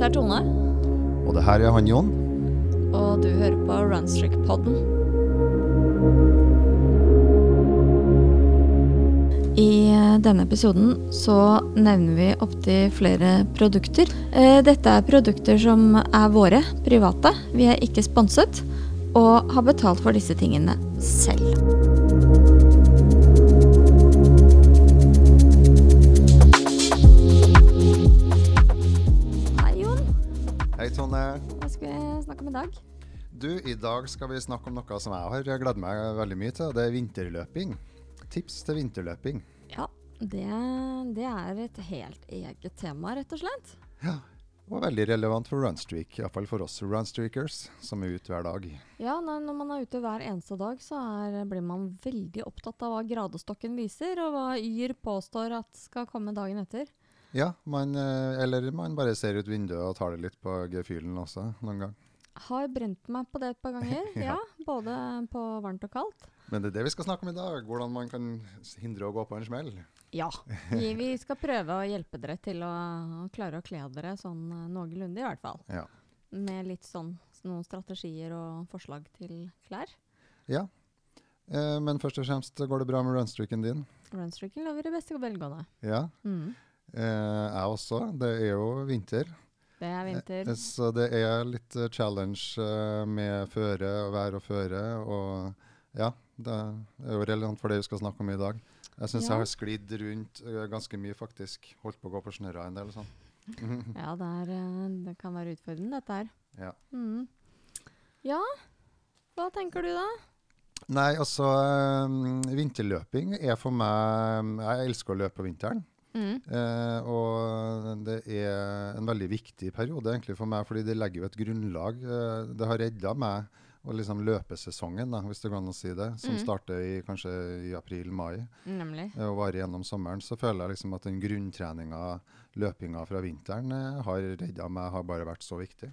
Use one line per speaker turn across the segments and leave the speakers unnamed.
Dette er Tone,
Og det her er han Jon.
og du hører på Runstrick-podden. I eh, denne episoden så nevner vi opptil flere produkter. Eh, Dette er produkter som er våre, private. Vi er ikke sponset, og har betalt for disse tingene selv. Hei,
Tonje.
Hva skal vi snakke om i dag?
Du, i dag skal vi snakke om noe som jeg har gledet meg veldig mye til, det er vinterløping. Tips til vinterløping.
Ja, det, det er et helt eget tema, rett og slett.
Ja, og veldig relevant for runstreak, iallfall for oss runstreakers som er ute hver dag.
Ja, når man er ute hver eneste dag, så er, blir man veldig opptatt av hva gradestokken viser, og hva Yr påstår at skal komme dagen etter.
Ja, man, eh, eller man bare ser ut vinduet og tar det litt på gefühlen også, noen gang.
Har brent meg på det et par ganger, ja.
Ja.
Både på varmt og kaldt.
Men det er det vi skal snakke om i dag, hvordan man kan hindre å gå på en smell.
Ja. Vi, skal prøve å hjelpe dere til å, å klare å kle dere sånn eh, noenlunde, i hvert fall.
Ja.
Med litt sånn noen strategier og forslag til klær.
ja. Eh, men først og fremst, går det bra med runstreaken din?
Runstreaken lover i beste velgående.
Ja.
Mm.
Eh, jeg også. Det er jo vinter.
Det er vinter.
Eh, Så det er litt eh, challenge med føre og vær og føre. Og ja, det er jo relevant for det vi skal snakke om i dag. Jeg syns
Ja.
jeg har sklidd rundt ganske mye, faktisk. Holdt på å gå på snørra en del sånn.
Ja, det, er, det kan være utfordrende, dette her.
Ja.
Mm. Ja, hva tenker du da?
Nei, altså Vinterløping er for meg Jeg elsker å løpe på vinteren.
Mm.
Eh, og det er en veldig viktig periode egentlig for meg, fordi det legger jo et grunnlag. Eh, det har redda meg og liksom løpesesongen, da, hvis det går an å si det, som
mm.
starter i, kanskje i april-mai
Nemlig.
eh, og varer gjennom sommeren, så føler jeg liksom at den grunntreninga, løpinga fra vinteren, eh, har redda meg, har bare vært så viktig.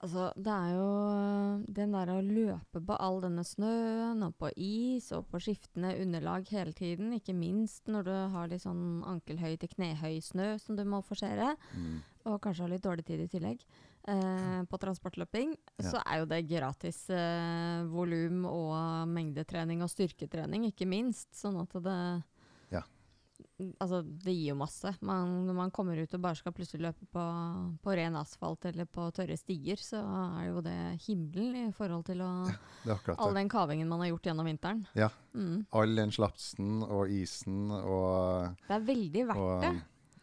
Altså, det er jo øh, den der å løpe på all denne snøen, og på is, og på skiftende underlag hele tiden, ikke minst når du har litt sånn ankelhøy til knehøy snø som du må forsere,
Mm.
og kanskje har litt dårlig tid i tillegg, eh, på transportløping,
Ja.
så er jo det gratis eh, volum og mengdetrening og styrketrening, ikke minst. Sånn at det. Altså, det gir jo masse. Man, når man kommer ut og bare skal plutselig løpe på, på ren asfalt eller på tørre stier, så er jo det himmelen i forhold til å,
er
all den kavingen man har gjort gjennom vinteren.
Ja.
Mm.
All den slapsen og isen og,
Det er veldig verdt
og
det.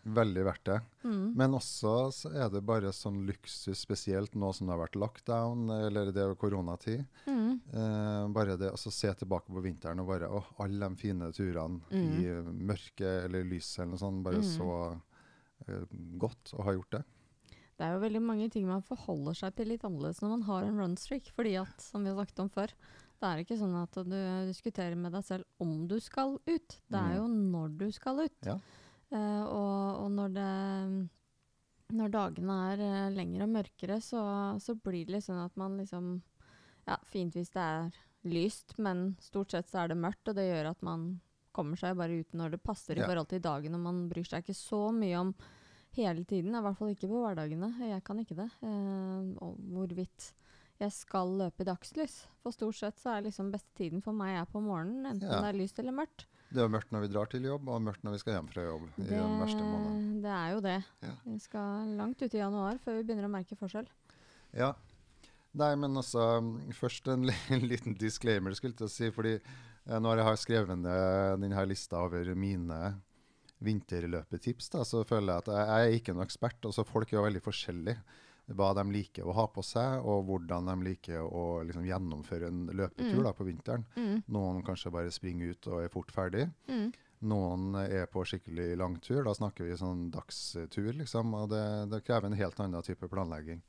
Veldig verdt det.
Mm.
Men også så er det bare sånn luksus, spesielt nå som det har vært lockdown, eller det er koronatid.
Mm.
Eh, bare det å se tilbake på vinteren og bare Å, alle de fine turene
Mm.
i mørket eller lyset eller noe sånt. Bare
Mm.
så eh, godt å ha gjort det.
Det er jo veldig mange ting man forholder seg til litt annerledes når man har en runstreak. Fordi at, som vi har snakket om før, det er ikke sånn at du diskuterer med deg selv om du skal ut. Det er
Mm.
jo når du skal ut.
Ja.
Eh, og, og når det Når dagene er eh, lengre og mørkere, så, så blir det litt sånn at man liksom Ja, fint hvis det er lyst, men stort sett så er det mørkt, og det gjør at man kommer seg bare ut når det passer i
Ja.
forhold til dagen, og man bryr seg ikke så mye om hele tiden, i hvert fall ikke på hverdagene. Jeg kan ikke det. Eh, og hvorvidt jeg skal løpe i dagslys. For stort sett så er liksom beste tiden for meg er på morgenen, enten
Ja.
det er lyst eller mørkt.
Det er mørkt når vi drar til jobb, og mørkt når vi skal hjem fra jobb. i den verste måneden.
det er jo det.
Ja.
Vi skal langt ut i januar før vi begynner å merke forskjell.
Ja. Nei, men altså Først en, en liten disclaimer, skulle jeg si. fordi eh, når jeg har skrevet ned denne lista over mine vinterløpetips, da, så føler jeg at jeg, jeg er ikke noen ekspert. altså Folk er jo veldig forskjellige. Hva de liker å ha på seg, og hvordan de liker å liksom, gjennomføre en løpetur
Mm.
da, på vinteren.
Mm.
Noen kanskje bare springer ut og er fort ferdig.
Mm.
Noen er på skikkelig langtur. Da snakker vi sånn dagstur, liksom. Og det, det krever en helt annen type planlegging.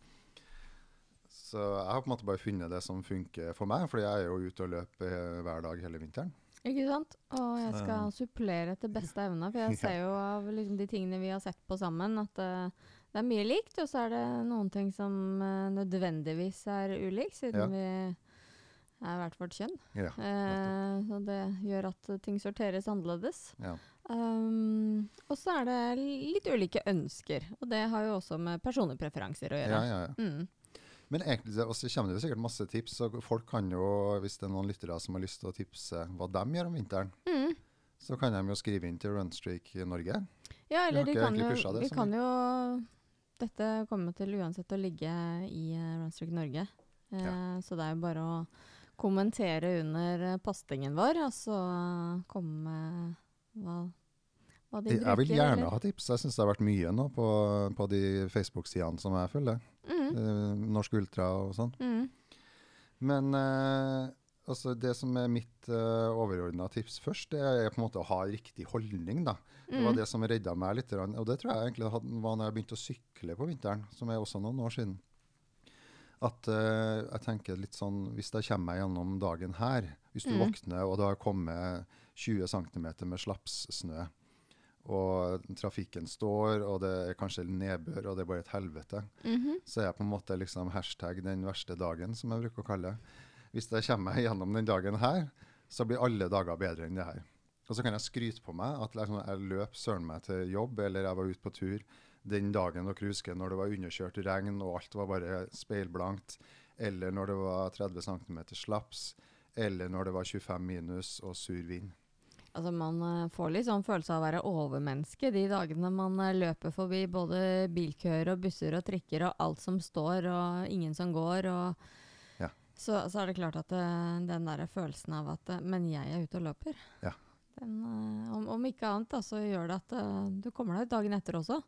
Så jeg har på en måte bare funnet det som funker for meg, fordi jeg er jo ute og løper eh, hver dag hele vinteren.
Ikke sant? Og jeg skal supplere etter beste evne, for jeg ser jo av liksom de tingene vi har sett på sammen, at eh, det er mye likt, og så er det noen ting som uh, nødvendigvis er ulikt, siden
Ja.
vi er hvert vårt kjønn.
Ja,
uh, så det gjør at ting sorteres annerledes.
ja.
Um, og så er det litt ulike ønsker, og det har jo også med personlige preferanser å gjøre.
ja, ja.
Mm.
Men egentlig også kommer det jo sikkert masse tips, så folk kan jo, hvis det er noen lyttere som har lyst til å tipse hva de gjør om vinteren,
Mm.
så kan de jo skrive inn til Runstreak Norge.
Ja, eller de kan jo,
det
de kan jo Dette kommer til uansett å ligge i uh, Runstruck Norge. Eh,
Ja.
Så det er jo bare å kommentere under pastingen postingen vår, og så komme med hva, hva de
Jeg,
bruker.
jeg vil gjerne
eller-
ha tips. Jeg syns det har vært mye nå på, på de Facebook-sidene som jeg følger.
Mm,
Eh, Norsk Ultra og sånn.
mm,
Men eh, altså det som er mitt uh, overordna tips først, det er på en måte å ha riktig holdning. da. Det var
mm.
det som redda meg litt. Og det tror jeg egentlig var når jeg begynte å sykle på vinteren, som er også noen år siden. At uh, jeg tenker litt sånn Hvis jeg kommer meg gjennom dagen her, hvis du
Mm.
våkner og det har kommet 20 cm med slapssnø, og trafikken står, og det er kanskje nedbør, og det er bare et helvete,
Mhm.
så er jeg på en måte liksom hashtag den verste dagen, som jeg bruker å kalle det. Hvis jeg kommer meg gjennom den dagen her, så blir alle dager bedre enn det her. Og så kan jeg skryte på meg at liksom, jeg løp søren meg til jobb, eller jeg var ute på tur den dagen dere husker når det var underkjørt regn og alt var bare speilblankt, eller når det var 30 cm slaps, eller når det var 25 minus og sur vind.
Altså Man eh, får litt sånn følelse av å være overmenneske de dagene man eh, løper forbi både bilkøer og busser og trikker og alt som står og ingen som går. og. Så, så er det klart at eh, den der følelsen av at eh, Men jeg er ute og løper.
Ja.
Den, eh, om, om ikke annet da, så gjør det at du kommer deg ut dagen etter også.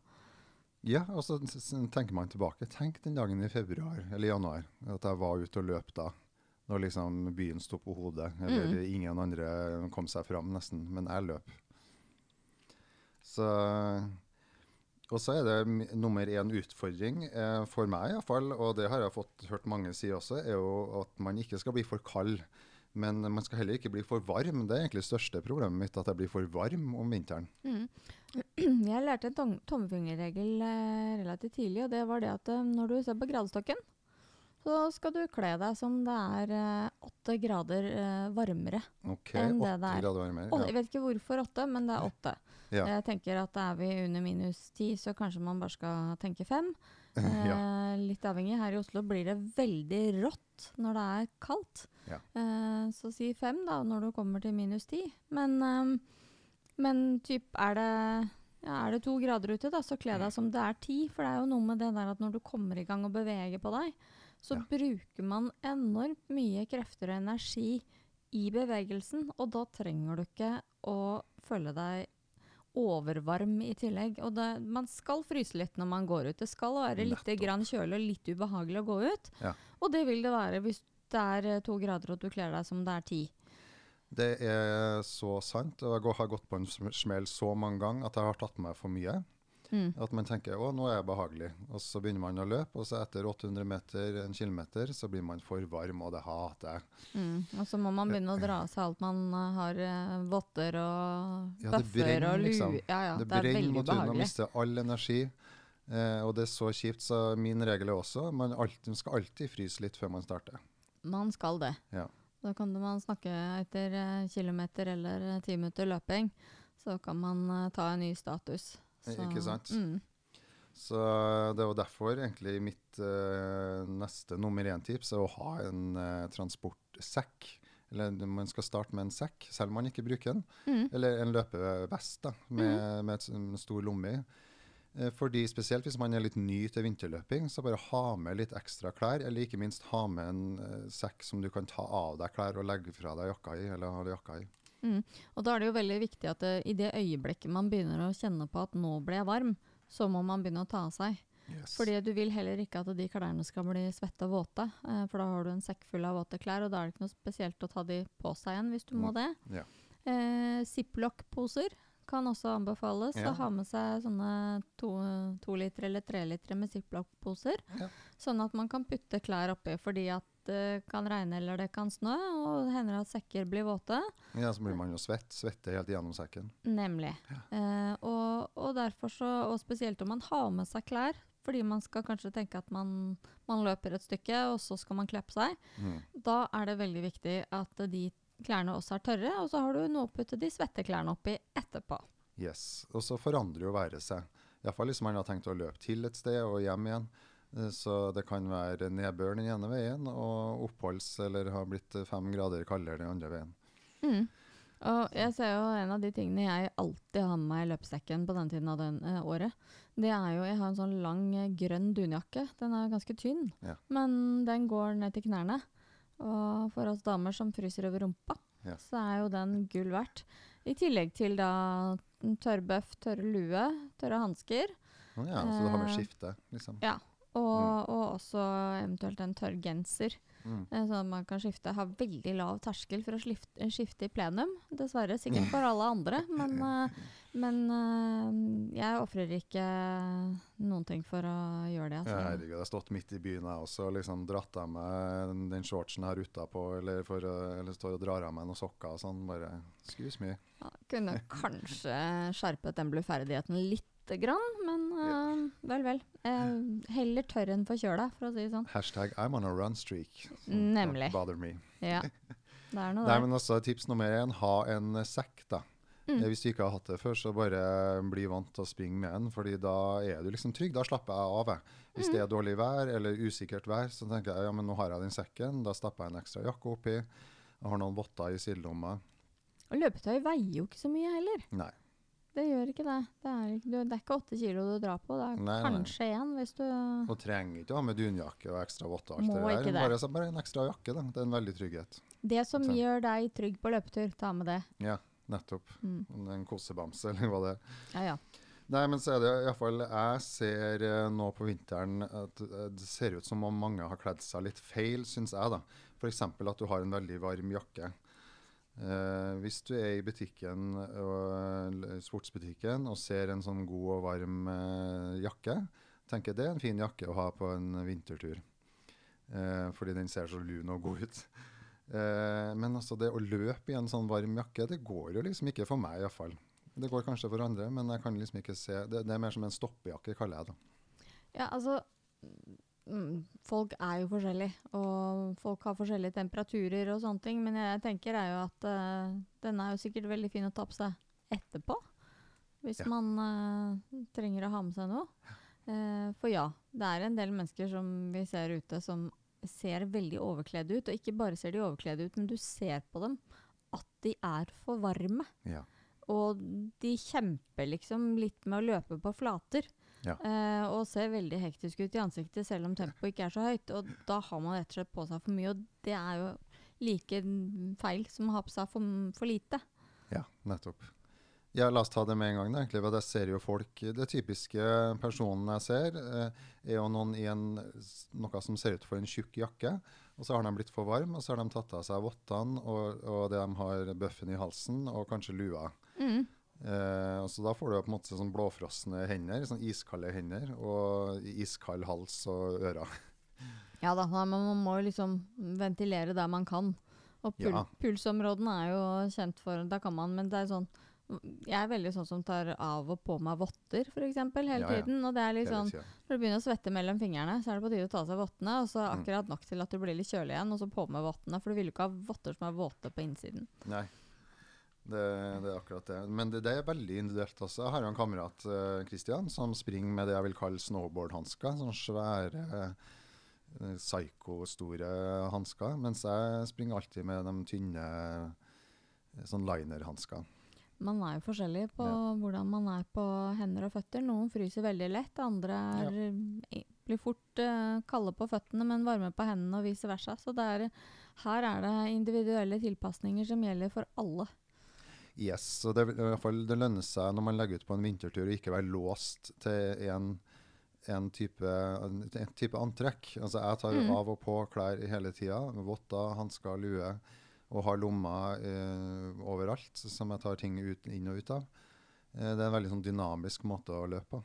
Ja, og så tenker man tilbake. Tenk den dagen i februar eller januar, at jeg var ute og løp da. Når liksom byen sto på hodet, eller
Mm.
ingen andre kom seg fram nesten, men jeg løp. Så Og så er det nummer én utfordring eh, for meg iallfall, og det har jeg fått hørt mange si også, er jo at man ikke skal bli for kald. Men man skal heller ikke bli for varm. Det er egentlig det største problemet mitt, at jeg blir for varm om vinteren.
Mm. Jeg lærte en tom tommefingerregel eh, relativt tidlig, og det var det at eh, når du ser på gradestokken, så skal du kle deg som det er eh, åtte grader varmere.
Ok, åtte
er.
grader varmere.
Ja. jeg vet ikke hvorfor åtte, men det er åtte.
Ja.
Jeg tenker at er vi under minus ti, så kanskje man bare skal tenke fem.
ja.
Eh, litt avhengig. Her i Oslo blir det veldig rått når det er kaldt.
Ja.
Eh, så si fem da, når du kommer til minus ti. Men, eh, men typ er det, ja, er det to grader ute, da, så kle
Mm.
deg som det er ti. For det er jo noe med det der at når du kommer i gang og beveger på deg, så bruker man enormt mye krefter og energi i bevegelsen. Og da trenger du ikke å føle deg overvarm i tillegg. Og det, man skal fryse litt når man går ut. Det skal være litt grann kjølig og litt ubehagelig å gå ut.
Ja.
Og det vil det være hvis det er eh, to grader og du kler deg som det er ti.
Det er så sant. og Jeg har gått på en sm- smell så mange ganger at jeg har tatt meg for mye.
Mm.
At man tenker å, nå er jeg behagelig. Og så begynner man å løpe, og så etter 800 meter, en kilometer, så blir man for varm, og det hater jeg.
Mm. Og så må man begynne å dra av seg alt man eh, har uh, votter og
Ja,
bøffer og lue.
liksom.
Ja, ja,
det
det, er
brenner
veldig
mot huden og mister all energi. Eh, og det er så kjipt, så min regel er også man, alltid, man skal alltid fryse litt før man starter.
Man skal det.
Ja.
Da kan man snakke etter eh, kilometer eller eh, ti minutter løping. Så kan man eh, ta en ny status.
Eh, ikke sant?
Mm.
Så det var derfor egentlig mitt uh, neste nummer én-tips er å ha en uh, transportsekk. Eller man skal starte med en sekk, selv om man ikke bruker den.
Mm.
Eller en løpevest da, med, med et, en stor lomme i. Eh, Fordi Spesielt hvis man er litt ny til vinterløping, så bare ha med litt ekstra klær. Eller ikke minst ha med en uh, sekk som du kan ta av deg klær og legge fra deg jakka i. eller ha jakka i.
Mm. Og da er det jo veldig viktig at eh, i det øyeblikket man begynner å kjenne på at nå ble jeg varm, så må man begynne å ta av seg.
Yes.
Fordi du vil heller ikke at de klærne skal bli svette og våte. Eh, for da har du en sekk full av våte klær, og da er det ikke noe spesielt å ta de på seg igjen hvis du må det.
Ja.
Eh, Ziplock-poser kan også anbefales.
Ja.
Å ha med seg sånne to, to liter eller tre liter med Ziplock-poser.
Ja.
Sånn at man kan putte klær oppi fordi at det kan regne eller det kan snø, og det hender at sekker blir våte.
Ja, så blir man jo svett. Svetter helt gjennom sekken.
Nemlig. Eh, og, og derfor så, og spesielt om man har med seg klær fordi man skal kanskje tenke at man, man løper et stykke, og så skal man kle på seg.
Mm.
Da er det veldig viktig at de klærne også er tørre, og så har du noe å putte de svette klærne oppi etterpå.
Yes. Og så forandrer jo været seg. Iallfall hvis man har tenkt å løpe til et sted og hjem igjen. Eh, Så det kan være nedbør den ene veien og oppholds eller har blitt eh, fem grader kaldere den andre veien.
Mm. Og jeg ser jo en av de tingene jeg alltid har med meg i løpesekken på den tiden av den, eh, året, det er jo Jeg har en sånn lang grønn dunjakke. Den er ganske tynn,
Ja.
men den går ned til knærne. Og for oss damer som fryser over rumpa,
Ja.
så er jo den gull verdt. I tillegg til da tørrbøff, tørre lue, tørre hansker.
Å ja, så du har med skifte, liksom.
Ja. Og, og også eventuelt en tørr genser.
Mm.
sånn at man kan skifte. Har veldig lav terskel for å skifte, skifte i plenum. Dessverre. Sikkert for alle andre. Men, eh, men eh, jeg ofrer ikke noen ting for å gjøre det.
Ja,
Altså.
herregud, jeg har stått midt i byen jeg også og liksom dratt av meg den shortsen her utapå, eller, for, eller står og drar av meg noen sokker og sånn. Bare excuse me.
Ja, kunne kanskje skjerpet den bluferdigheten lite grann, men uh, vel, vel. Uh, heller tørr enn forkjøla, for å si det sånn.
Hashtag I'm on a run streak. So
Nemlig.
Don't bother me.
Ja. Det er noe
Nei, men altså, tips nummer én, ha en sekk, da.
Mm.
Eh, Hvis du ikke har hatt det før, så bare bli vant til å springe med en, fordi da er du liksom trygg. Da slapper jeg av. jeg. Hvis
Mm.
det er dårlig vær eller usikkert vær, så tenker jeg ja, men nå har jeg den sekken. Da stapper jeg en ekstra jakke oppi. Jeg har noen votter i sidelomma.
Og løpetøy veier jo ikke så mye heller.
Nei.
Det gjør ikke det. Det er ikke, du, det er ikke åtte kilo du drar på. Det er
Nei,
kanskje én hvis du
Og trenger ikke å ha med dunjakke og ekstra votter.
Må
alt
ikke
det
det.
Bare, så bare en ekstra jakke, da. Det er en veldig trygghet.
Det som
så.
gjør deg trygg på løpetur, ta med det.
Ja, nettopp.
Mm.
En kosebamse, eller hva det er.
Ja, ja.
Nei, men så er det iallfall Jeg ser eh, nå på vinteren at eh, det ser ut som om mange har kledd seg litt feil, syns jeg, da. F.eks. at du har en veldig varm jakke. Eh, hvis du er i butikken, og, sportsbutikken og ser en sånn god og varm eh, jakke, tenker jeg det er en fin jakke å ha på en vintertur. Eh, fordi den ser så lun og god ut. Eh, men altså det å løpe i en sånn varm jakke, det går jo liksom ikke for meg iallfall. Det går kanskje for andre, men jeg kan liksom ikke se Det, det er mer som en stoppejakke, kaller jeg det.
ja, altså Folk er jo forskjellige, og folk har forskjellige temperaturer og sånne ting. Men jeg tenker er jo at uh, denne er jo sikkert veldig fin å ta på seg etterpå. Hvis
Ja.
man uh, trenger å ha med seg noe. Uh, for ja, det er en del mennesker som vi ser ute som ser veldig overkledde ut. Og ikke bare ser de overkledde ut, men du ser på dem at de er for varme.
Ja.
Og de kjemper liksom litt med å løpe på flater.
Ja.
Eh, og ser veldig hektisk ut i ansiktet selv om tempoet ikke er så høyt. Og da har man rett og slett på seg for mye, og det er jo like feil som å ha på seg for, for lite.
Ja, nettopp. Ja, La oss ta det med en gang. egentlig, for jeg ser jo folk, Det typiske personen jeg ser, eh, er jo noen i en, noe som ser ut for en tjukk jakke. og Så har de blitt for varme, og så har de tatt av seg vottene og, og de har bøffen i halsen, og kanskje lua.
Mm.
Eh, så Da får du på en måte sånn blåfrosne hender, sånn iskalde hender, og iskald hals og ører.
Ja da, men man må jo liksom ventilere der man kan. Og pul
Ja.
pulsområdene er jo kjent for Da kan man, men det er sånn Jeg er veldig sånn som tar av og på meg votter, f.eks. hele
Ja, ja.
tiden. Og det er litt sånn. Når du begynner å svette mellom fingrene, så er det på tide å ta av seg vottene. Og så
Mm.
akkurat nok til at du blir litt kjølig igjen, og så på med vottene. For du vil jo ikke ha votter som er våte på innsiden.
Nei, det, det er akkurat det. Men det, det er veldig individuelt også. Jeg har jo en kamerat Kristian, Christian, som springer med det jeg vil kalle snowboardhansker. Sånne svære, eh, psyko-store hansker. Mens jeg springer alltid med de tynne eh, sånn liner-hansker.
Man er jo forskjellig på
Ja.
hvordan man er på hender og føtter. Noen fryser veldig lett, andre er, ja. blir fort uh, kalde på føttene, men varme på hendene og vice versa. Så det er, her er det individuelle tilpasninger som gjelder for alle.
Yes, så det, i hvert fall, det lønner seg når man legger ut på en vintertur å ikke være låst til en, en, type, en, en type antrekk. Altså jeg tar
Mm.
av og på klær hele tida. Votter, hansker, lue. Og har lommer eh, overalt som jeg tar ting ut, inn og ut av. Eh, det er en veldig sånn dynamisk måte å løpe på.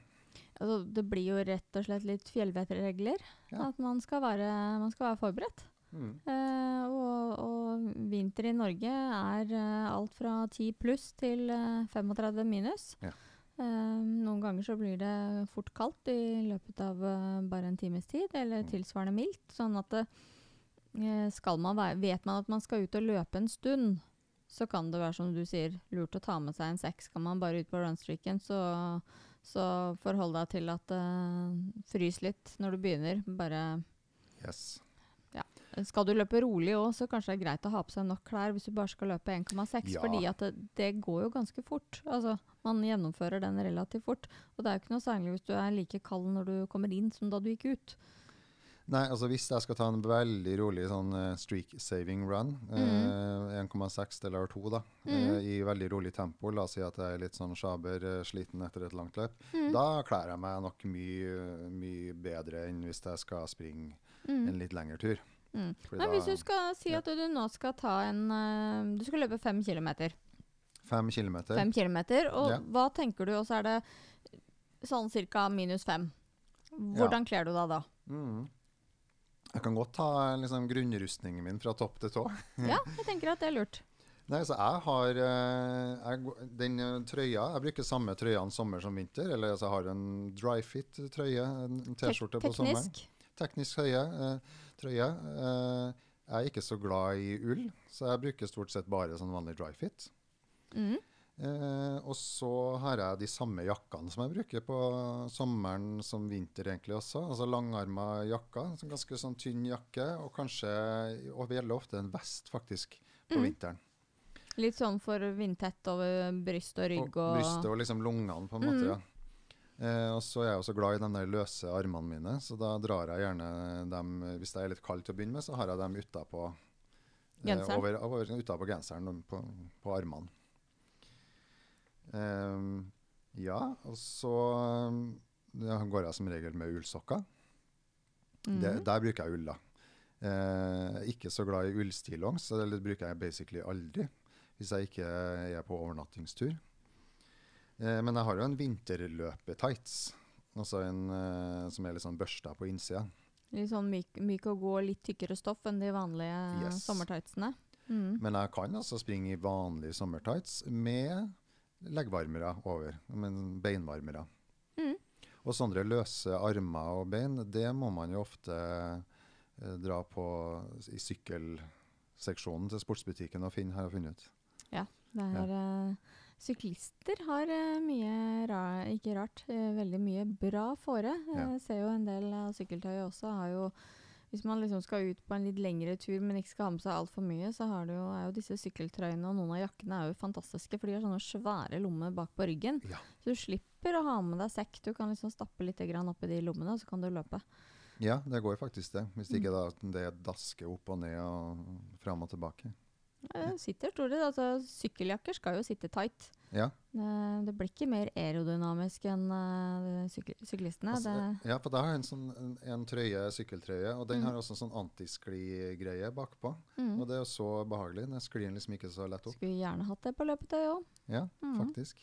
Altså, det blir jo rett og slett litt fjellvettregler.
Ja.
At man skal være, man skal være forberedt. Eh, og, og vinter i Norge er eh, alt fra 10 pluss til eh, 35 minus.
Ja.
Eh, noen ganger så blir det fort kaldt i løpet av eh, bare en times tid, eller
Mm.
tilsvarende mildt. Sånn at eh, skal man være, vet man at man skal ut og løpe en stund, så kan det være som du sier, lurt å ta med seg en sekk. Skal man bare ut på runstreaken, så, så forhold deg til at det fryser litt når du begynner. Bare
Yes.
Skal du løpe rolig òg, så kanskje det er greit å ha på seg nok klær hvis du bare skal løpe 1,6,
Ja.
fordi at det, det går jo ganske fort. Altså, man gjennomfører den relativt fort. Og det er jo ikke noe særlig hvis du er like kald når du kommer inn som da du gikk ut.
Nei, altså hvis jeg skal ta en veldig rolig sånn eh, streak saving run, eh, 1,6 eller 2 da, eh, i veldig rolig tempo, la oss si at jeg er litt sånn sjaber, eh, sliten etter et langt løp, da kler jeg meg nok mye, mye bedre enn hvis jeg skal springe en litt lengre tur.
Mm. Men hvis du skal si
ja.
at du nå skal ta en eh, Du skal løpe fem kilometer.
Fem kilometer.
Fem kilometer og
Ja.
hva tenker du? Og så er det sånn ca. minus fem. Hvordan kler du deg da?
Mm. Jeg kan godt ta liksom, grunnrustningen min fra topp til tå.
Ja, jeg tenker at det er lurt.
Nei, så jeg har eh, jeg, den eh, trøya Jeg bruker samme trøya en sommer som vinter. Eller altså, jeg har en dryfit-trøye, en T-skjorte på sommeren.
Teknisk.
Teknisk høye eh, trøye. Eh, jeg er ikke så glad i ull, så jeg bruker stort sett bare sånn vanlig dryfit.
Mm.
Eh, og så har jeg de samme jakkene som jeg bruker på sommeren som vinter egentlig også. Altså langarma jakker. sånn Ganske sånn tynn jakke, og kanskje og gjelder ofte en vest faktisk på
Mm.
vinteren.
Litt sånn for vindtett over bryst og rygg
Og
og
brystet og liksom lungene, på en måte.
Mm.
ja. Eh, og så er jeg også glad i de der løse armene mine, så da drar jeg gjerne dem Hvis det er litt kaldt til å begynne med, så har jeg dem utapå
eh,
over, over, utapå genseren på, på armene. Eh, ja, og så ja, går jeg som regel med ullsokker. Det,
Mhm.
der bruker jeg ull, da. Eh, ikke så glad i ullstillongs, så det bruker jeg basically aldri. Hvis jeg ikke er på overnattingstur. Eh, men jeg har jo en vinterløpetights. Altså en eh, som er litt sånn børsta på innsida.
Litt sånn myk, myk og god, litt tykkere stoff enn de vanlige
Yes.
sommertightsene. Mm.
Men jeg kan altså springe i vanlige sommertights med leggvarmere over. Men beinvarmere.
Mm.
Og sånne løse armer og bein, det må man jo ofte eh, dra på i sykkelseksjonen til sportsbutikken og finne, har jeg funnet ut.
Det er, eh, syklister har eh, mye ra ikke rart, eh, veldig mye bra fore.
Ja.
Jeg ser jo en del av sykkeltøyet også har jo Hvis man liksom skal ut på en litt lengre tur, men ikke skal ha med seg altfor mye, så jo, er jo disse sykkeltrøyene og noen av jakkene er jo fantastiske, for de har sånne svære lommer bak på ryggen.
Ja.
Så du slipper å ha med deg sekk. Du kan liksom stappe litt oppi de lommene, og så kan du løpe.
Ja, det går faktisk det. Hvis
Mm.
ikke da det dasker opp og ned og fram og tilbake.
Sitter stort sett. Altså, sykkeljakker skal jo sitte tight.
Ja,
Det, det blir ikke mer aerodynamisk enn eh, syklistene.
altså,
det,
ja for da har en, sånn, en, en trøye, sykkeltrøye, og den
Mm.
har også en sånn antiskli-greie bakpå.
mm.
Og det er jo så behagelig. Den sklir liksom ikke så lett opp.
Skulle gjerne hatt det på løpetøy òg.
Ja,
Mm.
faktisk.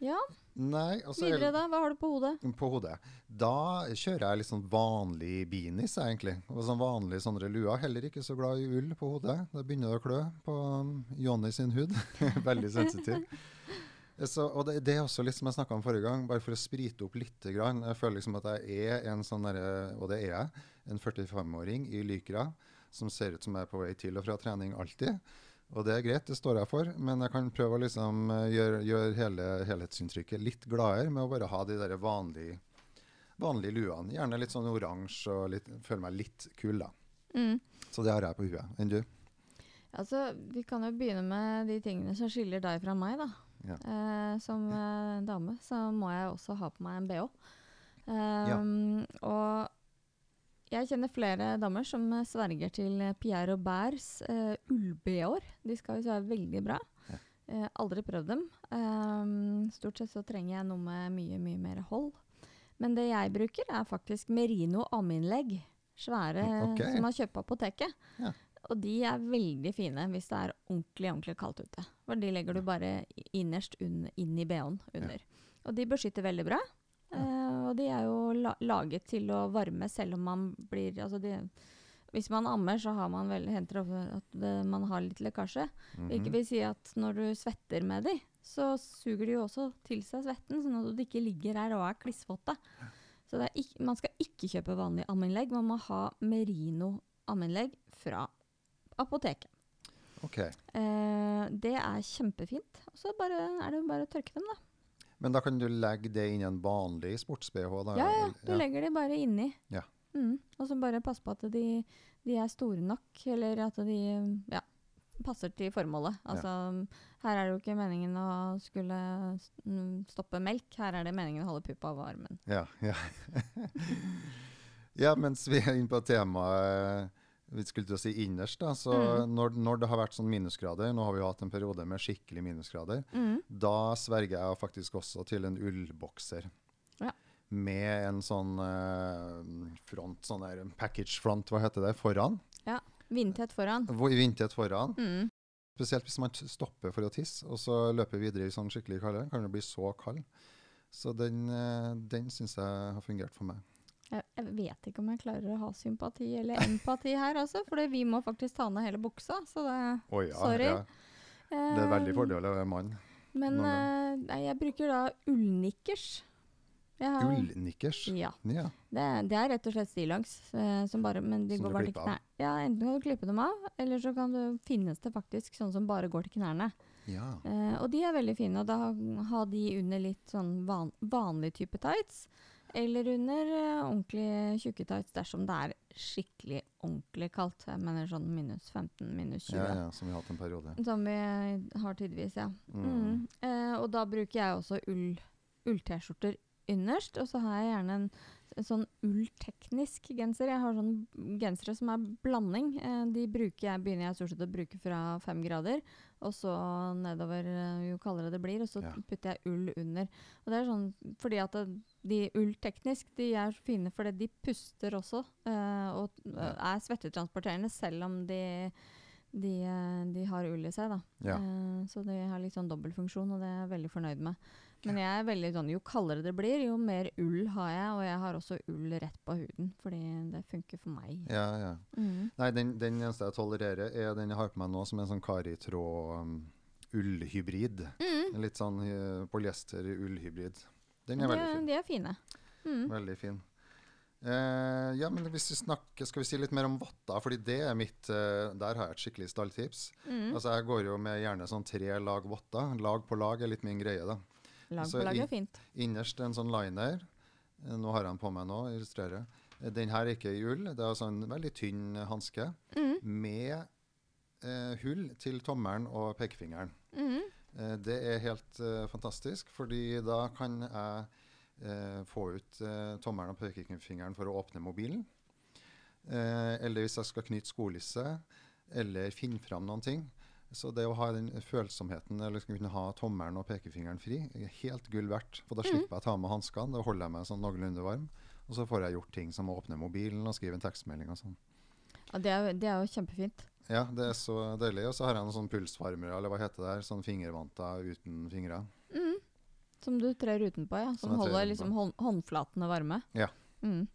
Ja,
Nei, altså, er
videre da. Hva har du på hodet?
på hodet. Da kjører jeg litt sånn vanlig beanies, egentlig. Og sånn vanlig sånne luer. Heller ikke så glad i ull på hodet. Da begynner det å klø på um, Johnny sin hud. Veldig sensitiv. Så, og det, det er også litt som jeg snakka om forrige gang, bare for å sprite opp litt. Grann. Jeg føler liksom at jeg er en sånn derre, og det er jeg, en 45-åring i Lykra som ser ut som jeg er på vei til og fra trening alltid. Og det er greit, det står jeg for, men jeg kan prøve å liksom eh, gjøre, gjøre hele helhetsinntrykket litt gladere med å bare ha de der vanlige, vanlige luene. Gjerne litt sånn oransje og litt, føle meg litt kul, da.
Mm.
Så det har jeg på huet. Enn du?
Altså, vi kan jo begynne med de tingene som skiller deg fra meg, da.
Ja.
Eh, som eh, dame så må jeg også ha på meg en bh. Um, Og jeg kjenner flere damer som eh, sverger til eh, Pierre Roberts uh, ull-bh-er. De skal visst være veldig bra.
Ja.
Uh, aldri prøvd dem. Um, stort sett så trenger jeg noe med mye, mye mer hold. Men det jeg bruker, er faktisk merino aminlegg. Svære
okay.
som man kjøper på apoteket.
Ja.
Og de er veldig fine hvis det er ordentlig ordentlig kaldt ute. For de legger du bare innerst inn i bh-en under. Og de beskytter veldig bra. Eh, og de er jo la laget til å varme selv om man blir altså de, Hvis man ammer, så har man vel, henter ofte at det, man har litt lekkasje.
Mhm.
Hvilket vil si at når du svetter med de, så suger de jo også til seg svetten, sånn at du ikke ligger her og er klissvåte. Så det er ikke, man skal ikke kjøpe vanlig ammeinnlegg, Man må ha merino ammeinnlegg fra apoteket.
Okay.
Eh, det er kjempefint. Og så er det bare å tørke dem, da.
Men da kan du legge det inn i en vanlig sports-BH?
Ja, ja. Du legger de bare inni.
Ja.
Mm. Og så bare pass på at de, de er store nok, eller at de ja, passer til formålet. Altså, Her er det jo ikke meningen å skulle mm, stoppe melk, her er det meningen å holde puppa varm. armen.
Ja, ja. ja, mens vi er inne på temaet vi skulle til å si innerst, da, så
Mm.
når, når det har vært sånn minusgrader, nå har vi jo hatt en periode med skikkelig minusgrader,
mm.
da sverger jeg faktisk også til en ullbokser.
Ja.
Med en sånn uh, front, sånn der package front, hva heter det, foran.
Ja, vindtett foran.
Vindtett foran.
Mm.
Spesielt hvis man stopper for å tisse, og så løper videre i sånn skikkelig kalde, kan det bli så kald. Så den, eh, den syns jeg har fungert for meg.
Jeg, jeg vet ikke om jeg klarer å ha sympati eller empati her, altså. For vi må faktisk ta ned hele buksa. Så det
oh, ja,
Sorry.
ja. Det er veldig fordel å være mann.
Men nei, jeg bruker da ullnikkers.
Ullnikkers.
Ja.
Ja.
Det, det er rett og slett stillongs, eh, men de
Som
går bare til
av?
Ja, enten kan du klippe dem av, eller så kan du, finnes det faktisk sånn som bare går til knærne.
ja.
Uh, og de er veldig fine, og da ha de under litt sånn van, vanlig type tights. Eller under eh, ordentlig tjukke tights dersom det er skikkelig ordentlig kaldt. Jeg mener sånn minus 15, minus 20.
ja, ja, som vi har hatt en periode.
Som vi har tidvis, ja.
Mm.
Mm. Eh, og da bruker jeg også ull, ull-T-skjorter innerst, og så har jeg gjerne en, en sånn ullteknisk genser. Jeg har sånne gensere som er blanding. Eh, de bruker jeg, begynner jeg stort sett å bruke fra fem grader, og så nedover eh, jo kaldere det blir, og så
Ja.
putter jeg ull under. Og det er sånn fordi at det, de ullteknisk, de er så fine fordi de puster også, eh, og eh, er svettetransporterende selv om de de, de har ull i seg, da.
Ja.
Eh, så de har litt sånn dobbeltfunksjon, og det er jeg veldig fornøyd med. Men jeg er veldig sånn, jo kaldere det blir, jo mer ull har jeg, og jeg har også ull rett på huden, fordi det funker for meg.
ja, ja.
Mm.
Nei, den, den eneste jeg tolererer, er den jeg har på meg nå, som er en sånn karitråd um.
Mm.
En litt sånn uh, polyester-ullhybrid. Den
De,
er veldig
er-
fin.
de er fine. Mm.
Veldig fin. Uh, ja, men hvis vi snakker, skal vi si litt mer om votter, fordi det er mitt uh, Der har jeg et skikkelig stalltips.
Mm.
Altså, jeg går jo med gjerne sånn tre lag votter. Lag på lag er litt min greie, da.
Lag på lag er fint.
Innerst en sånn liner. Eh, Nå har jeg den på meg nå, illustrerer. Eh, Den her er ikke i ull. Det er altså en veldig tynn hanske
Mm.
med eh, hull til tommelen og pekefingeren.
Mm.
Eh, det er helt eh, fantastisk, fordi da kan jeg eh, få ut tommelen og pekefingeren for å åpne mobilen. Eh, eller hvis jeg skal knytte skolisse, eller finne fram noen ting. Så det å ha den følsomheten, eller kunne ha tommelen og pekefingeren fri, er helt gull verdt. For da slipper jeg å ta med hanskene, da holder jeg meg sånn noenlunde varm. Og så får jeg gjort ting som å åpne mobilen og skrive en tekstmelding og sånn.
Ja, det, er, det er jo kjempefint.
Ja, det er så deilig. Og så har jeg noen sånn pulsvarmere, eller hva heter det der, sånn fingervanter uten fingre.
Mm. Som du trer utenpå, ja.
Som
Som holder liksom hånd, håndflatene varme.
Ja.
Mm.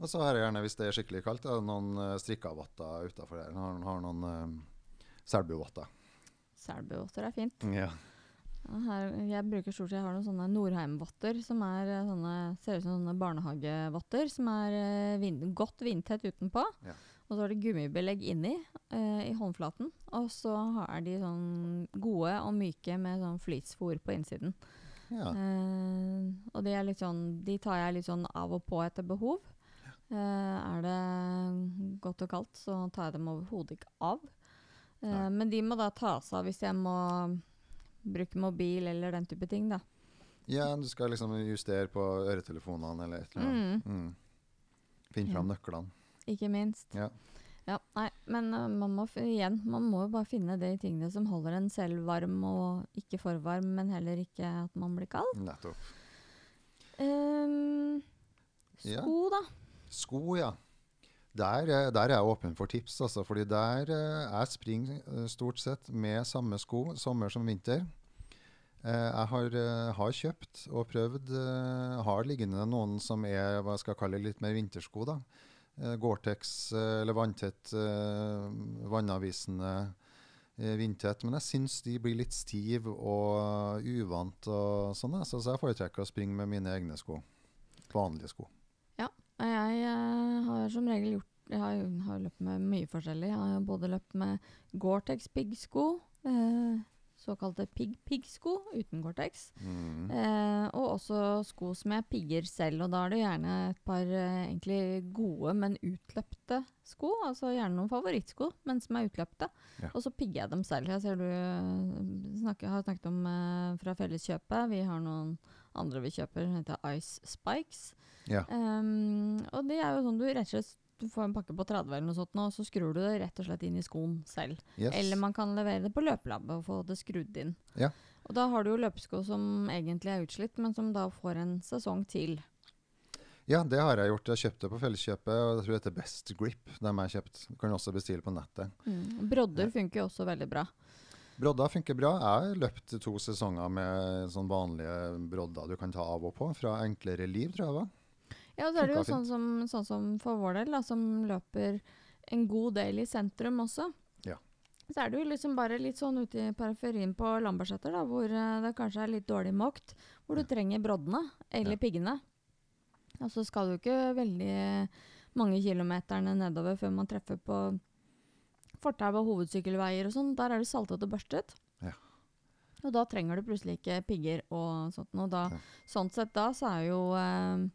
Og så har jeg gjerne, hvis det er skikkelig kaldt, noen uh, strikka votter utafor der. Har, har noen uh, selbuvotter.
Selbuvotter er fint.
Ja.
Her, jeg bruker stort sett Jeg har noen sånne Norheim-votter som er eh, sånne, ser ut som sånne barnehagevotter. Som er eh, vind, godt vindtett utenpå.
Ja.
Og så har de gummibelegg inni eh, i håndflaten. Og så er de sånn gode og myke med sånn fleecefor på innsiden.
ja.
Eh, og de, sånn, de tar jeg litt sånn av og på etter behov. Eh, er det godt og kaldt, så tar jeg dem overhodet ikke av.
Nei.
men de må da tas av hvis jeg må bruke mobil eller den type ting, da.
ja, du skal liksom justere på øretelefonene eller et eller annet.
Mm.
Mm. Finne fram nøklene.
Ikke minst.
Ja.
Ja, nei, men eh, man må igjen, man må jo bare finne de tingene som holder en selv varm, og ikke for varm, men heller ikke at man blir kald.
Nettopp. Ja.
sko, da.
Sko, ja. Der, eh, der er jeg åpen for tips, altså. Fordi der er jeg springer eh, stort sett med samme sko sommer som vinter. Eh, jeg har, eh, har kjøpt og prøvd. eh, har liggende noen som er hva jeg kalle litt mer vintersko. da. eh, Gore-Tex eh, eller vanntett, vannavisende eh, vindtett. Men jeg syns de blir litt stive og uvant og sånn. Så, så jeg foretrekker å springe med mine egne sko. Vanlige sko.
Jeg eh, har som regel gjort Jeg har, har løpt med mye forskjellig. Jeg har både løpt med Gore-Tex piggsko, eh, såkalte pigg-pigg-sko uten Gore-Tex,
Mm.
eh, og også sko som jeg pigger selv. Og da er det gjerne et par eh, egentlig gode, men utløpte sko. Altså gjerne noen favorittsko, men som er utløpte.
Ja.
Og så pigger jeg dem selv. Jeg ser du eh, snakker, har snakket om eh, fra Felleskjøpet. Vi har noen andre vi kjøper, som heter Ice Spikes.
Ja.
Um, og det er jo sånn du rett og slett du får en pakke på 30 eller noe sånt, og så skrur du det rett og slett inn i skoen selv.
Yes.
Eller man kan levere det på løpelabbet og få det skrudd inn.
Ja.
Og da har du jo løpesko som egentlig er utslitt, men som da får en sesong til.
Ja, det har jeg gjort. Jeg kjøpte på Felleskjøpet, og jeg tror det heter Best Grip. Dem jeg kjøpt. Du kan også bestille på nettet.
Mm. Brodder funker jo også veldig bra.
Brodder funker bra. Jeg har løpt to sesonger med sånn vanlige brodder du kan ta av og på. Fra Enklere liv, tror jeg det var.
Ja, og så er det jo sånn som, sånn som for vår del, da, som løper en god del i sentrum også.
Ja.
Så er det jo liksom bare litt sånn ute i periferien på Lambertseter, da, hvor eh, det kanskje er litt dårlig måkt, hvor du trenger broddene, eller
Ja.
piggene. Og så skal du ikke veldig mange kilometerne nedover før man treffer på fortau og hovedsykkelveier og sånn. Der er det saltet og børstet.
Ja.
Og da trenger du plutselig ikke pigger og sånt. noe. da,
Ja.
sånn sett da, så er jo eh,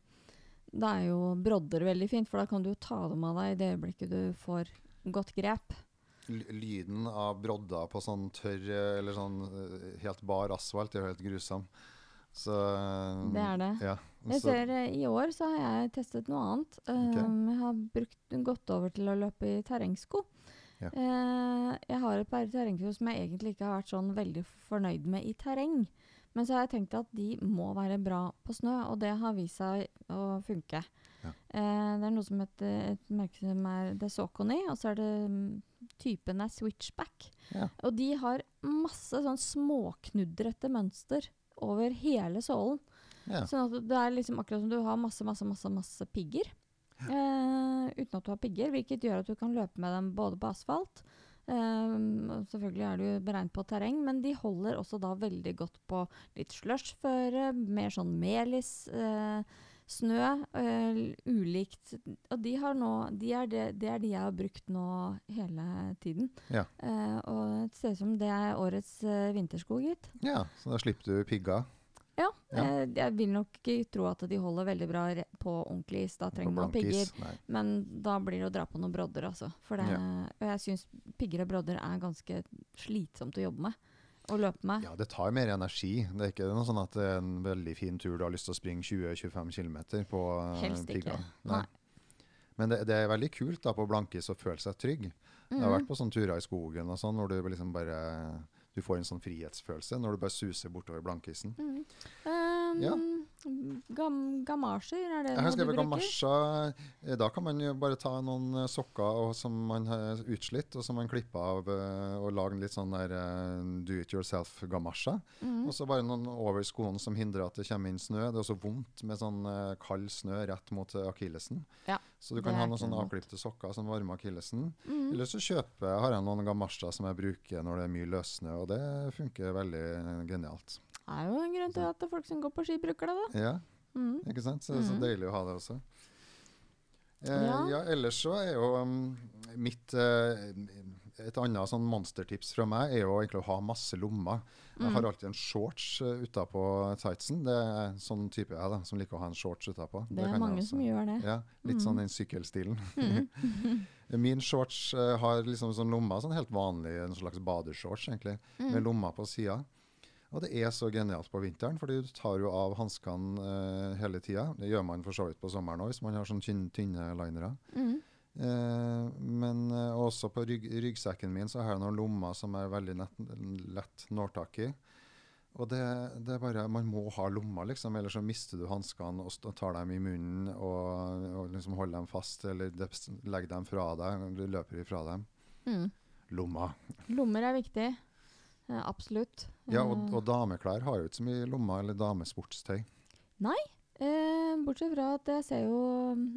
da er jo brodder veldig fint, for da kan du jo ta dem av deg i det øyeblikket du får godt grep.
L- Lyden av brodder på sånn tørr eh, eller sånn eh, helt bar asfalt er jo helt grusom. Så eh,
Det er det.
Ja.
Jeg
så-
ser I år så har jeg testet noe annet. Um, jeg har brukt, gått over til å løpe i terrengsko.
Ja.
Eh, jeg har et par terrengsko som jeg egentlig ikke har vært sånn veldig fornøyd med i terreng. Men så har jeg tenkt at de må være bra på snø, og det har vist seg å funke.
Ja.
Eh, det er noe som heter et merke som er det er og så er det mm, typen er switchback.
Ja.
Og de har masse sånn småknudrete mønster over hele sålen.
ja.
Sånn at det er liksom akkurat som du har masse, masse, masse, masse pigger. Eh, uten at du har pigger, hvilket gjør at du kan løpe med dem både på asfalt ehm, Selvfølgelig er du beregnet på terreng, men de holder også da veldig godt på litt slushføre, mer sånn melis, eh, snø, eh, ulikt Og de har nå de er det, de, er de jeg har brukt nå hele tiden.
Ja.
Og det ser ut som det er årets vinterskog, vintersko, gitt.
ja, så da slipper du pigger
Ja,
Ja.
eh, jeg vil nok ikke tro at de holder veldig bra på ordentlig is. Da trenger man pigger.
Nei.
Men da blir det å dra på noen brodder, altså. For det, Og jeg syns pigger og brodder er ganske slitsomt å jobbe med. Å løpe med.
Ja, det tar mer energi. Det er ikke noe sånn at det er en veldig fin tur du har lyst til å springe 20-25 km på
Helst pigga. ikke.
pigger.
Nei.
Men det, det er veldig kult da på blankis å føle seg trygg. Jeg har
Mhm.
vært på sånne turer i skogen og sånn, hvor du liksom bare du får en sånn frihetsfølelse når du bare suser bortover blankisen.
Mm. Um,
Ja.
Gam gamasjer, er det noe du bruker?
gamasjer. Eh, Da kan man jo bare ta noen eh, sokker og, som man har utslitt, og som man klipper av eh, og lager litt sånn der do it yourself-gamasjer.
Mhm.
Og så bare noen over skoene som hindrer at det kommer inn snø. Det er også vondt med sånn kald snø rett mot akillesen.
Ja,
Så du kan ha noen sånne avklipte sokker som varmer akillesen.
Mhm.
Eller så kjøper, har jeg noen gamasjer som jeg bruker når det er mye løssnø, og det funker veldig genialt.
Det er jo en grunn til at folk som går på ski, bruker det, da.
Ja,
mm.
ikke sant? Så det er så
Mhm.
deilig å ha det også. Eh,
Ja.
ja. ellers så er jo um, mitt eh, Et annet sånn monstertips fra meg er jo egentlig å ha masse lommer. Jeg har
Mhm.
alltid en shorts uh, utapå tightsen. Det er sånn type jeg da, som liker å ha en shorts utapå.
Det er
kan
mange som gjør det.
Ja, litt
mm.
sånn den sykkelstilen.
Mhm.
Min shorts uh, har liksom sånn lommer, sånn helt vanlig, en slags badeshorts egentlig, med
Mhm.
lommer på sida. Og det er så genialt på vinteren, fordi du tar jo av hanskene uh, hele tida. Det gjør man for så vidt på sommeren òg, hvis man har sånn tynne, linere.
Mm.
Uh, men uh, også på rygg, ryggsekken min så har jeg noen lommer som er veldig nett, lett når tak i. Og det, det er bare, Man må ha lommer, liksom, ellers så mister du hanskene og tar dem i munnen og, og liksom holder dem fast, eller legger dem fra deg. Du løper ifra dem.
Mm.
Lommer.
Lommer er viktig. Eh, absolutt.
Ja, og,
Eh,
og dameklær har jo ikke så mye lommer, eller damesportstøy.
Eh, bortsett fra at jeg ser jo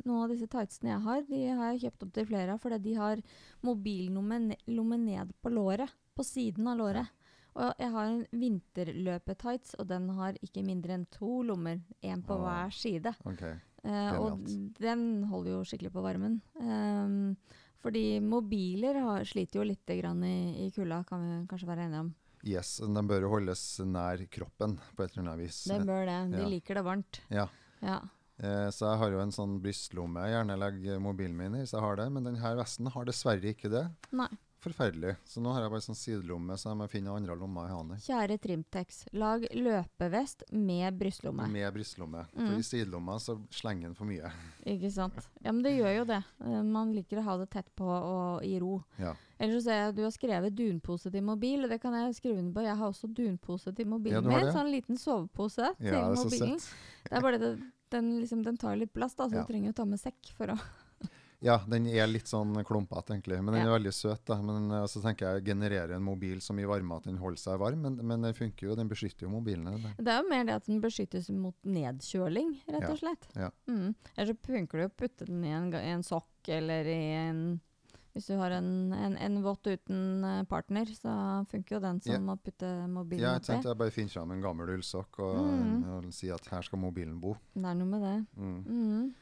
noen av disse tightsene jeg har, de har jeg kjøpt opp til flere av fordi de har mobillomme ned på låret. På siden av låret. Og jeg har en vinterløpetights, og den har ikke mindre enn to lommer. Én på
Åh.
hver side.
Okay.
Eh, og den holder jo skikkelig på varmen. Um, fordi mobiler har, sliter jo litt grann i, i kulda, kan vi kanskje være enige om.
Yes, de bør jo holdes nær kroppen på et eller annet vis.
Det bør det. De
Ja.
liker det varmt.
Ja.
Ja.
Eh, så jeg har jo en sånn brystlomme jeg gjerne legger mobilen min i, så jeg har det. Men denne vesten har dessverre ikke det.
Nei.
Forferdelig. Så nå har jeg bare sånn sidelomme, så jeg må finne andre lommer i hånda.
Kjære Trimtex, lag løpevest med brystlomme.
Med brystlomme.
Mm.
For i sidelomma så slenger den for mye.
Ikke sant? Ja, men det gjør jo det. Eh, Man liker å ha det tett på og i ro.
Ja.
Ellers så ser jeg du har skrevet dunpose til mobil, det kan jeg skrive under på. Jeg har også dunpose til mobilen
Ja,
min. Sånn liten sovepose til
Ja, det
mobilen. Det er bare det, den, liksom, den tar litt plass, da, så
Ja.
du trenger å ta med sekk for å
Ja, den er litt sånn klumpete, egentlig. Men den
Ja.
er veldig søt. da. Men eh, så tenker jeg generere en mobil så mye varme at den holder seg varm. Men, men den funker jo, den beskytter jo mobilene. det.
Det er jo mer det at den beskyttes mot nedkjøling, rett og slett.
ja.
Mm. Eller så funker det å putte den i en, i en sokk eller i en Hvis du har en, en, en vått uten eh, partner, så funker jo den som
yeah.
å putte mobilen
Ja, jeg
oppi.
tenkte jeg bare finner fram en gammel ullsokk og,
Mm.
og si at her skal mobilen bo.
Det er noe med det.
Mm.
Mm.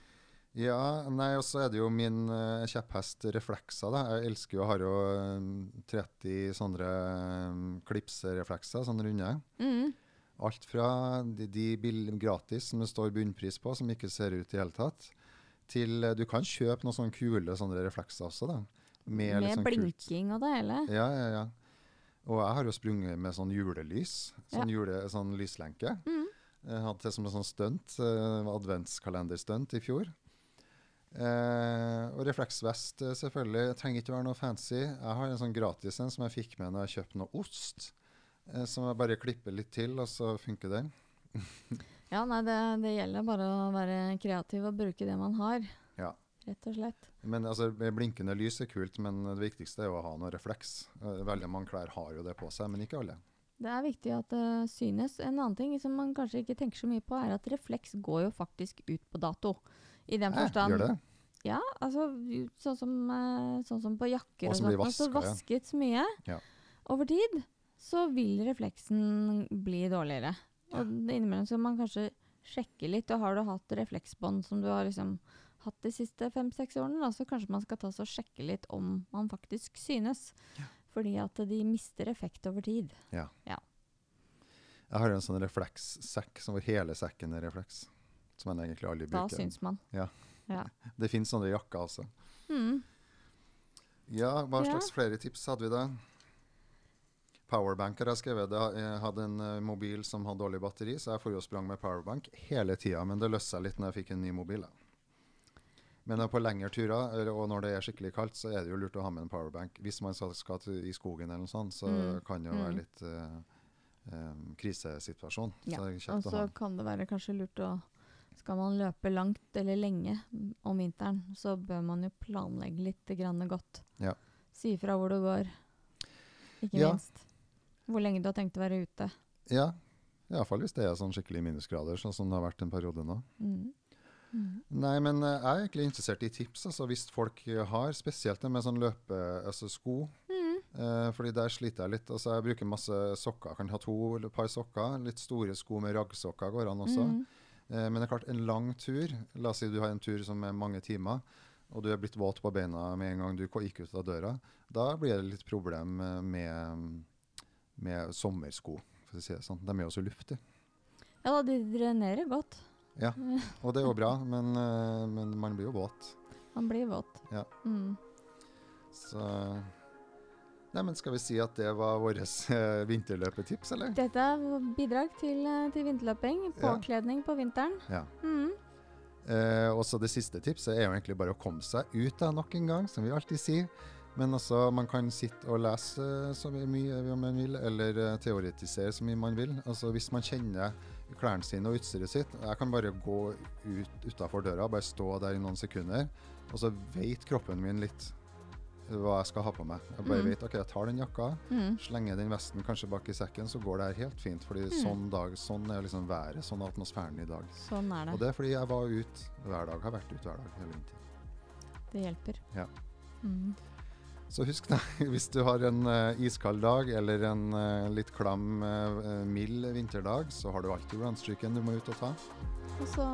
Ja, nei, og så er det jo min uh, kjepphest reflekser. da. Jeg elsker jo, har jo eh, 30 sånne um, klipsereflekser, sånne runde.
Mm.
Alt fra de, de gratis som det står bunnpris på, som ikke ser ut i hele tatt, til uh, du kan kjøpe noen sånne kule sånne reflekser også, da.
Med,
med sånn kult-
blinking og det hele.
Ja, ja, ja. Og jeg har jo sprunget med sånn julelys, sånn, jule, sånn lyslenke.
Mm.
Jeg hadde det som en sånn stunt, uh, adventskalenderstunt i fjor. Eh, og refleksvest, eh, selvfølgelig. Trenger ikke være noe fancy. Jeg har en sånn gratis en som jeg fikk med når jeg kjøpte noe ost. Eh, som jeg bare klipper litt til, og så funker den.
Ja, nei, det, det gjelder bare å være kreativ og bruke det man har.
Ja.
Rett og slett.
Men altså, Blinkende lys er kult, men det viktigste er jo å ha noe refleks. Veldig mange klær har jo det på seg, men ikke alle.
Det er viktig at det synes. En annen ting som man kanskje ikke tenker så mye på, er at refleks går jo faktisk ut på dato. I den
Eh, gjør det?
Ja, altså sånn som, eh, sånn som på jakker
Og
og
som blir
sånt, så
vasket, ja.
mye.
Ja.
Over tid så vil refleksen bli dårligere. Og innimellom skal man kanskje sjekke litt. Og har du hatt refleksbånd som du har liksom hatt de siste fem-seks årene, da, så kanskje man skal ta og sjekke litt om man faktisk synes. Fordi at de mister effekt over tid.
Jeg har en sånn reflekssekk som hvor hele sekken er refleks. Som jeg egentlig aldri
Da
bruker.
syns man.
Ja.
Ja.
Det finnes sånne jakker også.
Mm.
Ja, hva
Ja.
slags flere tips hadde vi da? Powerbanker har skrevet. Jeg hadde en eh, mobil som hadde dårlig batteri, så jeg får jo sprang med powerbank hele tida. Men det løste seg litt når jeg fikk en ny mobil. Da. Men på lengre turer, og når det er skikkelig kaldt, så er det jo lurt å ha med en powerbank. Hvis man skal, til, i skogen eller noe sånt, så
Mm.
kan det jo være
Mm.
litt uh, um, krisesituasjon.
Ja, Og så kan det være kanskje lurt å Skal man løpe langt eller lenge om vinteren, så bør man jo planlegge litt grann godt.
Ja.
Si ifra hvor du går, ikke
Ja.
minst. Hvor lenge du har tenkt å være ute.
Ja, iallfall hvis det er sånn skikkelig minusgrader, sånn som det har vært en periode nå.
Mm. Mm.
Nei, men eh, jeg er egentlig interessert i tips. altså Hvis folk har, spesielt det med sånn løpe, altså sko.
Mm.
Eh, fordi der sliter jeg litt. altså Jeg bruker masse sokker. Kan ha to eller par sokker. Litt store sko med raggsokker går an også.
Mm.
Eh, men det er klart, en lang tur La oss si du har en tur som er mange timer, og du er blitt våt på beina med en gang du gikk ut av døra. Da blir det litt problem eh, med, med sommersko, for å si det sånn. De er jo så luftige.
Ja de drenerer godt.
Ja, og det er jo bra, men, eh, men man blir jo våt.
Man blir våt.
Ja.
Mm.
Så Nei, men Skal vi si at det var våre eh, vinterløpetips, eller?
Dette er bidrag til, eh, til vinterløping.
Ja.
Påkledning på vinteren.
Ja.
Mm.
Eh, også det siste tipset er jo egentlig bare å komme seg ut da, nok en gang, som vi alltid sier. Men også man kan sitte og lese eh, så mye man vil, eller teoretisere så mye man vil. Altså Hvis man kjenner klærne sine og utstyret sitt Jeg kan bare gå ut utafor døra, bare stå der i noen sekunder, og så vet kroppen min litt hva jeg skal ha på meg. Jeg bare
Mm.
vet ok, jeg tar den jakka,
Mm.
slenger den vesten kanskje bak i sekken, så går det her helt fint. Fordi
Mm.
sånn, dag, sånn er liksom været, sånn er atmosfæren i dag.
Sånn er
Og
det.
det er fordi jeg var ute hver dag, har vært ute hver dag hele vinteren.
Det hjelper.
Ja.
Mm.
Så husk det, hvis du har en uh, iskald dag eller en uh, litt klam, uh, mild vinterdag, så har du alltid runstreaken du må ut og ta.
Og så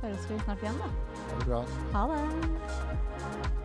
høres vi snart igjen, da.
Ha det bra.
Ha det!